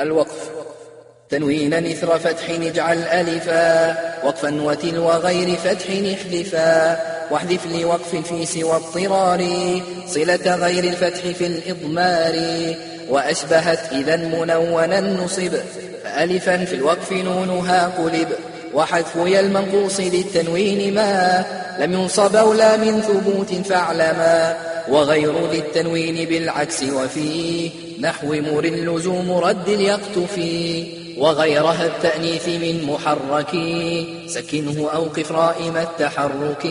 الوقف. تنوينا إثر فتح اجعل ألفا وقفا وتل وغير فتح احذفا. واحذف لوقف في سوى اضطرار صلة غير الفتح في الإضمار. وأشبهت إذا منونا نصب فألفا في الوقف نونها قلب. وحذف يا المنقوص للتنوين ما لم ينصب أولى من ثبوت فاعلما. وغير ذي التنوين بالعكس وفي نحو مر اللزوم رد اليقتفي وغيرها التأنيث من محرك. سكنه أوقف رائم التحرك.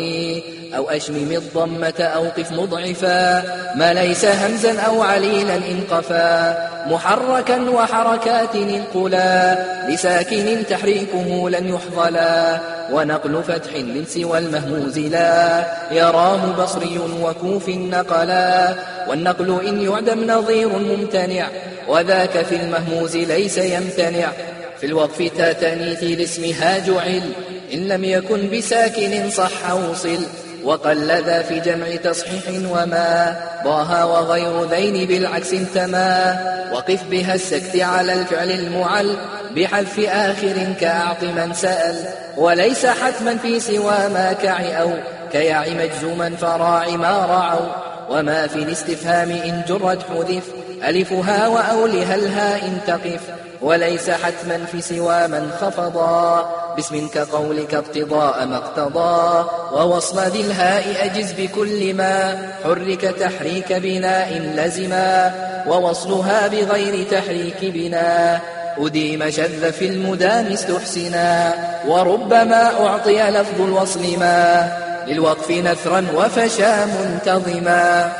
أو أشمم الضمة أوقف مضعفا. ما ليس همزا أو عليلا إن قفا محركا وحركات انقلا. لساكن تحريكه لن يحظلا. ونقل فتح من سوى المهموز لا. يراه بصري وكوف نقلا. والنقل إن يعدم نظير ممتنع. وذاك في المهموز ليس يمتنع. في الوقف تاتنيث لاسمها جعل إن لم يكن بساكن صح وصل وقل ذا في جمع تصحيح وما ضاها وغير ذين بالعكس انتما وقف بها السكت على الفعل المعل بحذف آخر كأعط من سأل وليس حتما في سوى ما كع أو كيع مجزوما فراع ما رعوا وما في الاستفهام إن جرت حذف ألفها وأولها الهاء تقف وليس حتما في سوى من خفضا باسم كقولك ابتضاء ما اقتضى ووصل ذي الهاء أجز بكل ما حرك تحريك بناء لزما ووصلها بغير تحريك بناء أديم شذ في المدام استحسنا وربما أعطي لفظ الوصل ما للوقف نثرا وفشا منتظما